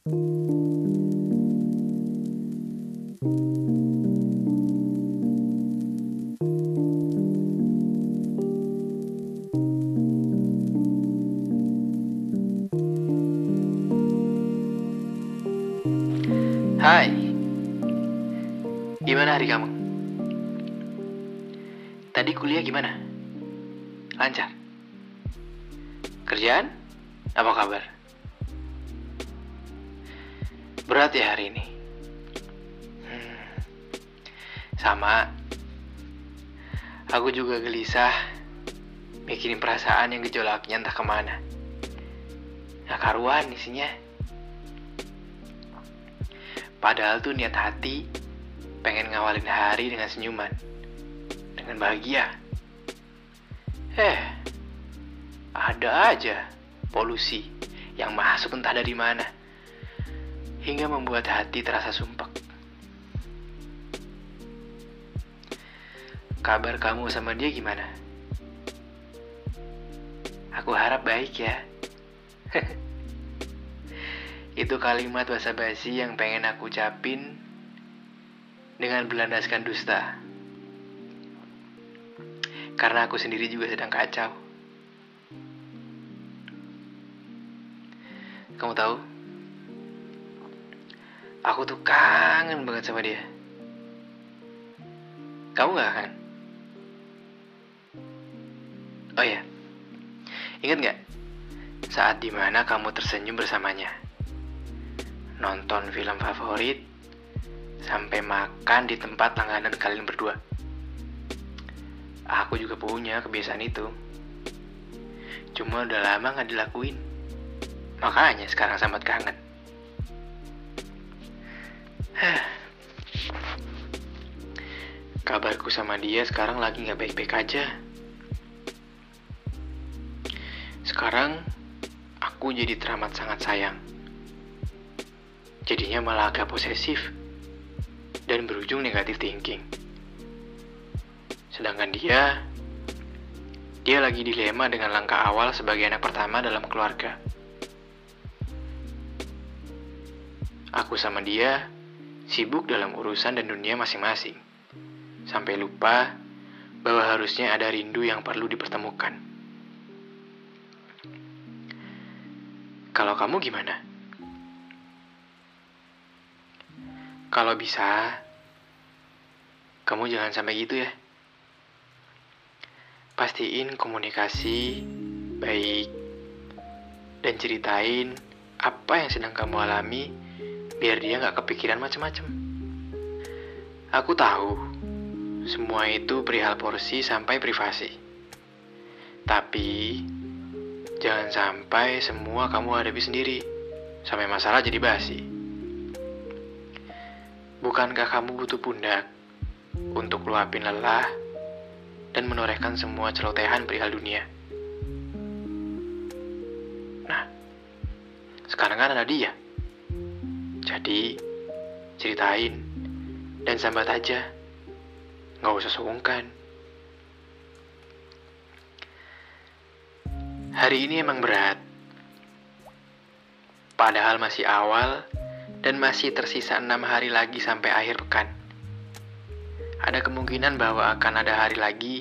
Hai, gimana hari kamu? Tadi kuliah gimana? Lancar? Kerjaan? Apa kabar? Berat ya hari ini? Hmm, sama. Aku juga gelisah mikirin perasaan yang gejolaknya entah ke mana. Gak karuan isinya. Padahal tuh niat hati pengen ngawalin hari dengan senyuman, dengan bahagia. Eh, ada aja polusi yang masuk entah dari mana, hingga membuat hati terasa sumpek. Kabar kamu sama dia gimana? Aku harap baik ya. Itu kalimat basa-basi yang pengen aku ucapin dengan berlandaskan dusta. Karena aku sendiri juga sedang kacau. Kamu tahu? Aku tuh kangen banget sama dia. Kamu gak kan? Oh ya, ingat gak? Saat di mana kamu tersenyum bersamanya nonton film favorit, sampai makan di tempat langganan kalian berdua. Aku juga punya kebiasaan itu. Cuma udah lama gak dilakuin. Makanya sekarang sangat kangen. Kabarku sama dia sekarang lagi gak baik-baik aja. Sekarang aku jadi teramat sangat sayang jadinya malah agak posesif dan berujung negatif thinking. Sedangkan dia, dia lagi dilema dengan langkah awal sebagai anak pertama dalam keluarga. Aku sama dia sibuk dalam urusan dan dunia masing-masing, sampai lupa bahwa harusnya ada rindu yang perlu dipertemukan. Kalau kamu gimana? Kalau bisa, kamu jangan sampai gitu ya. Pastiin komunikasi baik dan ceritain apa yang sedang kamu alami biar dia nggak kepikiran macam-macam. Aku tahu semua itu perihal porsi sampai privasi. Tapi jangan sampai semua kamu hadapi sendiri sampai masalah jadi basi. Bukankah kamu butuh pundak untuk luapin lelah dan menorehkan semua celotehan perihal dunia? Nah, sekarang kan ada dia. Jadi, ceritain dan sambat aja. Nggak usah sungkan. Hari ini emang berat. Padahal masih awal dan masih tersisa enam hari lagi sampai akhir pekan. Ada kemungkinan bahwa akan ada hari lagi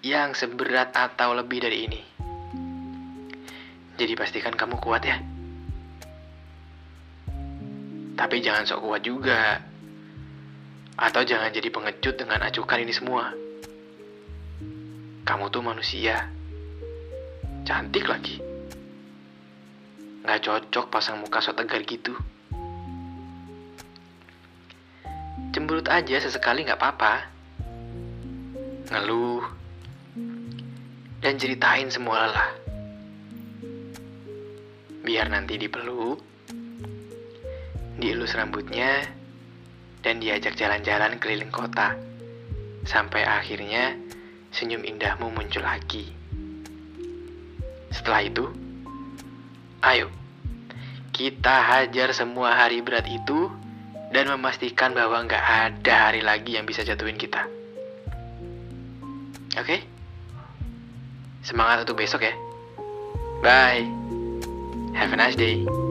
yang seberat atau lebih dari ini. Jadi pastikan kamu kuat ya. Tapi jangan sok kuat juga. Atau jangan jadi pengecut dengan acukan ini semua. Kamu tuh manusia. Cantik lagi. Gak cocok pasang muka so tegar gitu. Cemberut aja sesekali nggak apa-apa. Ngeluh. Dan ceritain semua lelah. Biar nanti dipeluk, dielus rambutnya, dan diajak jalan-jalan keliling kota. Sampai akhirnya senyum indahmu muncul lagi. Setelah itu, ayo kita hajar semua hari berat itu dan memastikan bahwa nggak ada hari lagi yang bisa jatuhin kita. Oke? Okay? Semangat untuk besok ya. Bye. Have a nice day.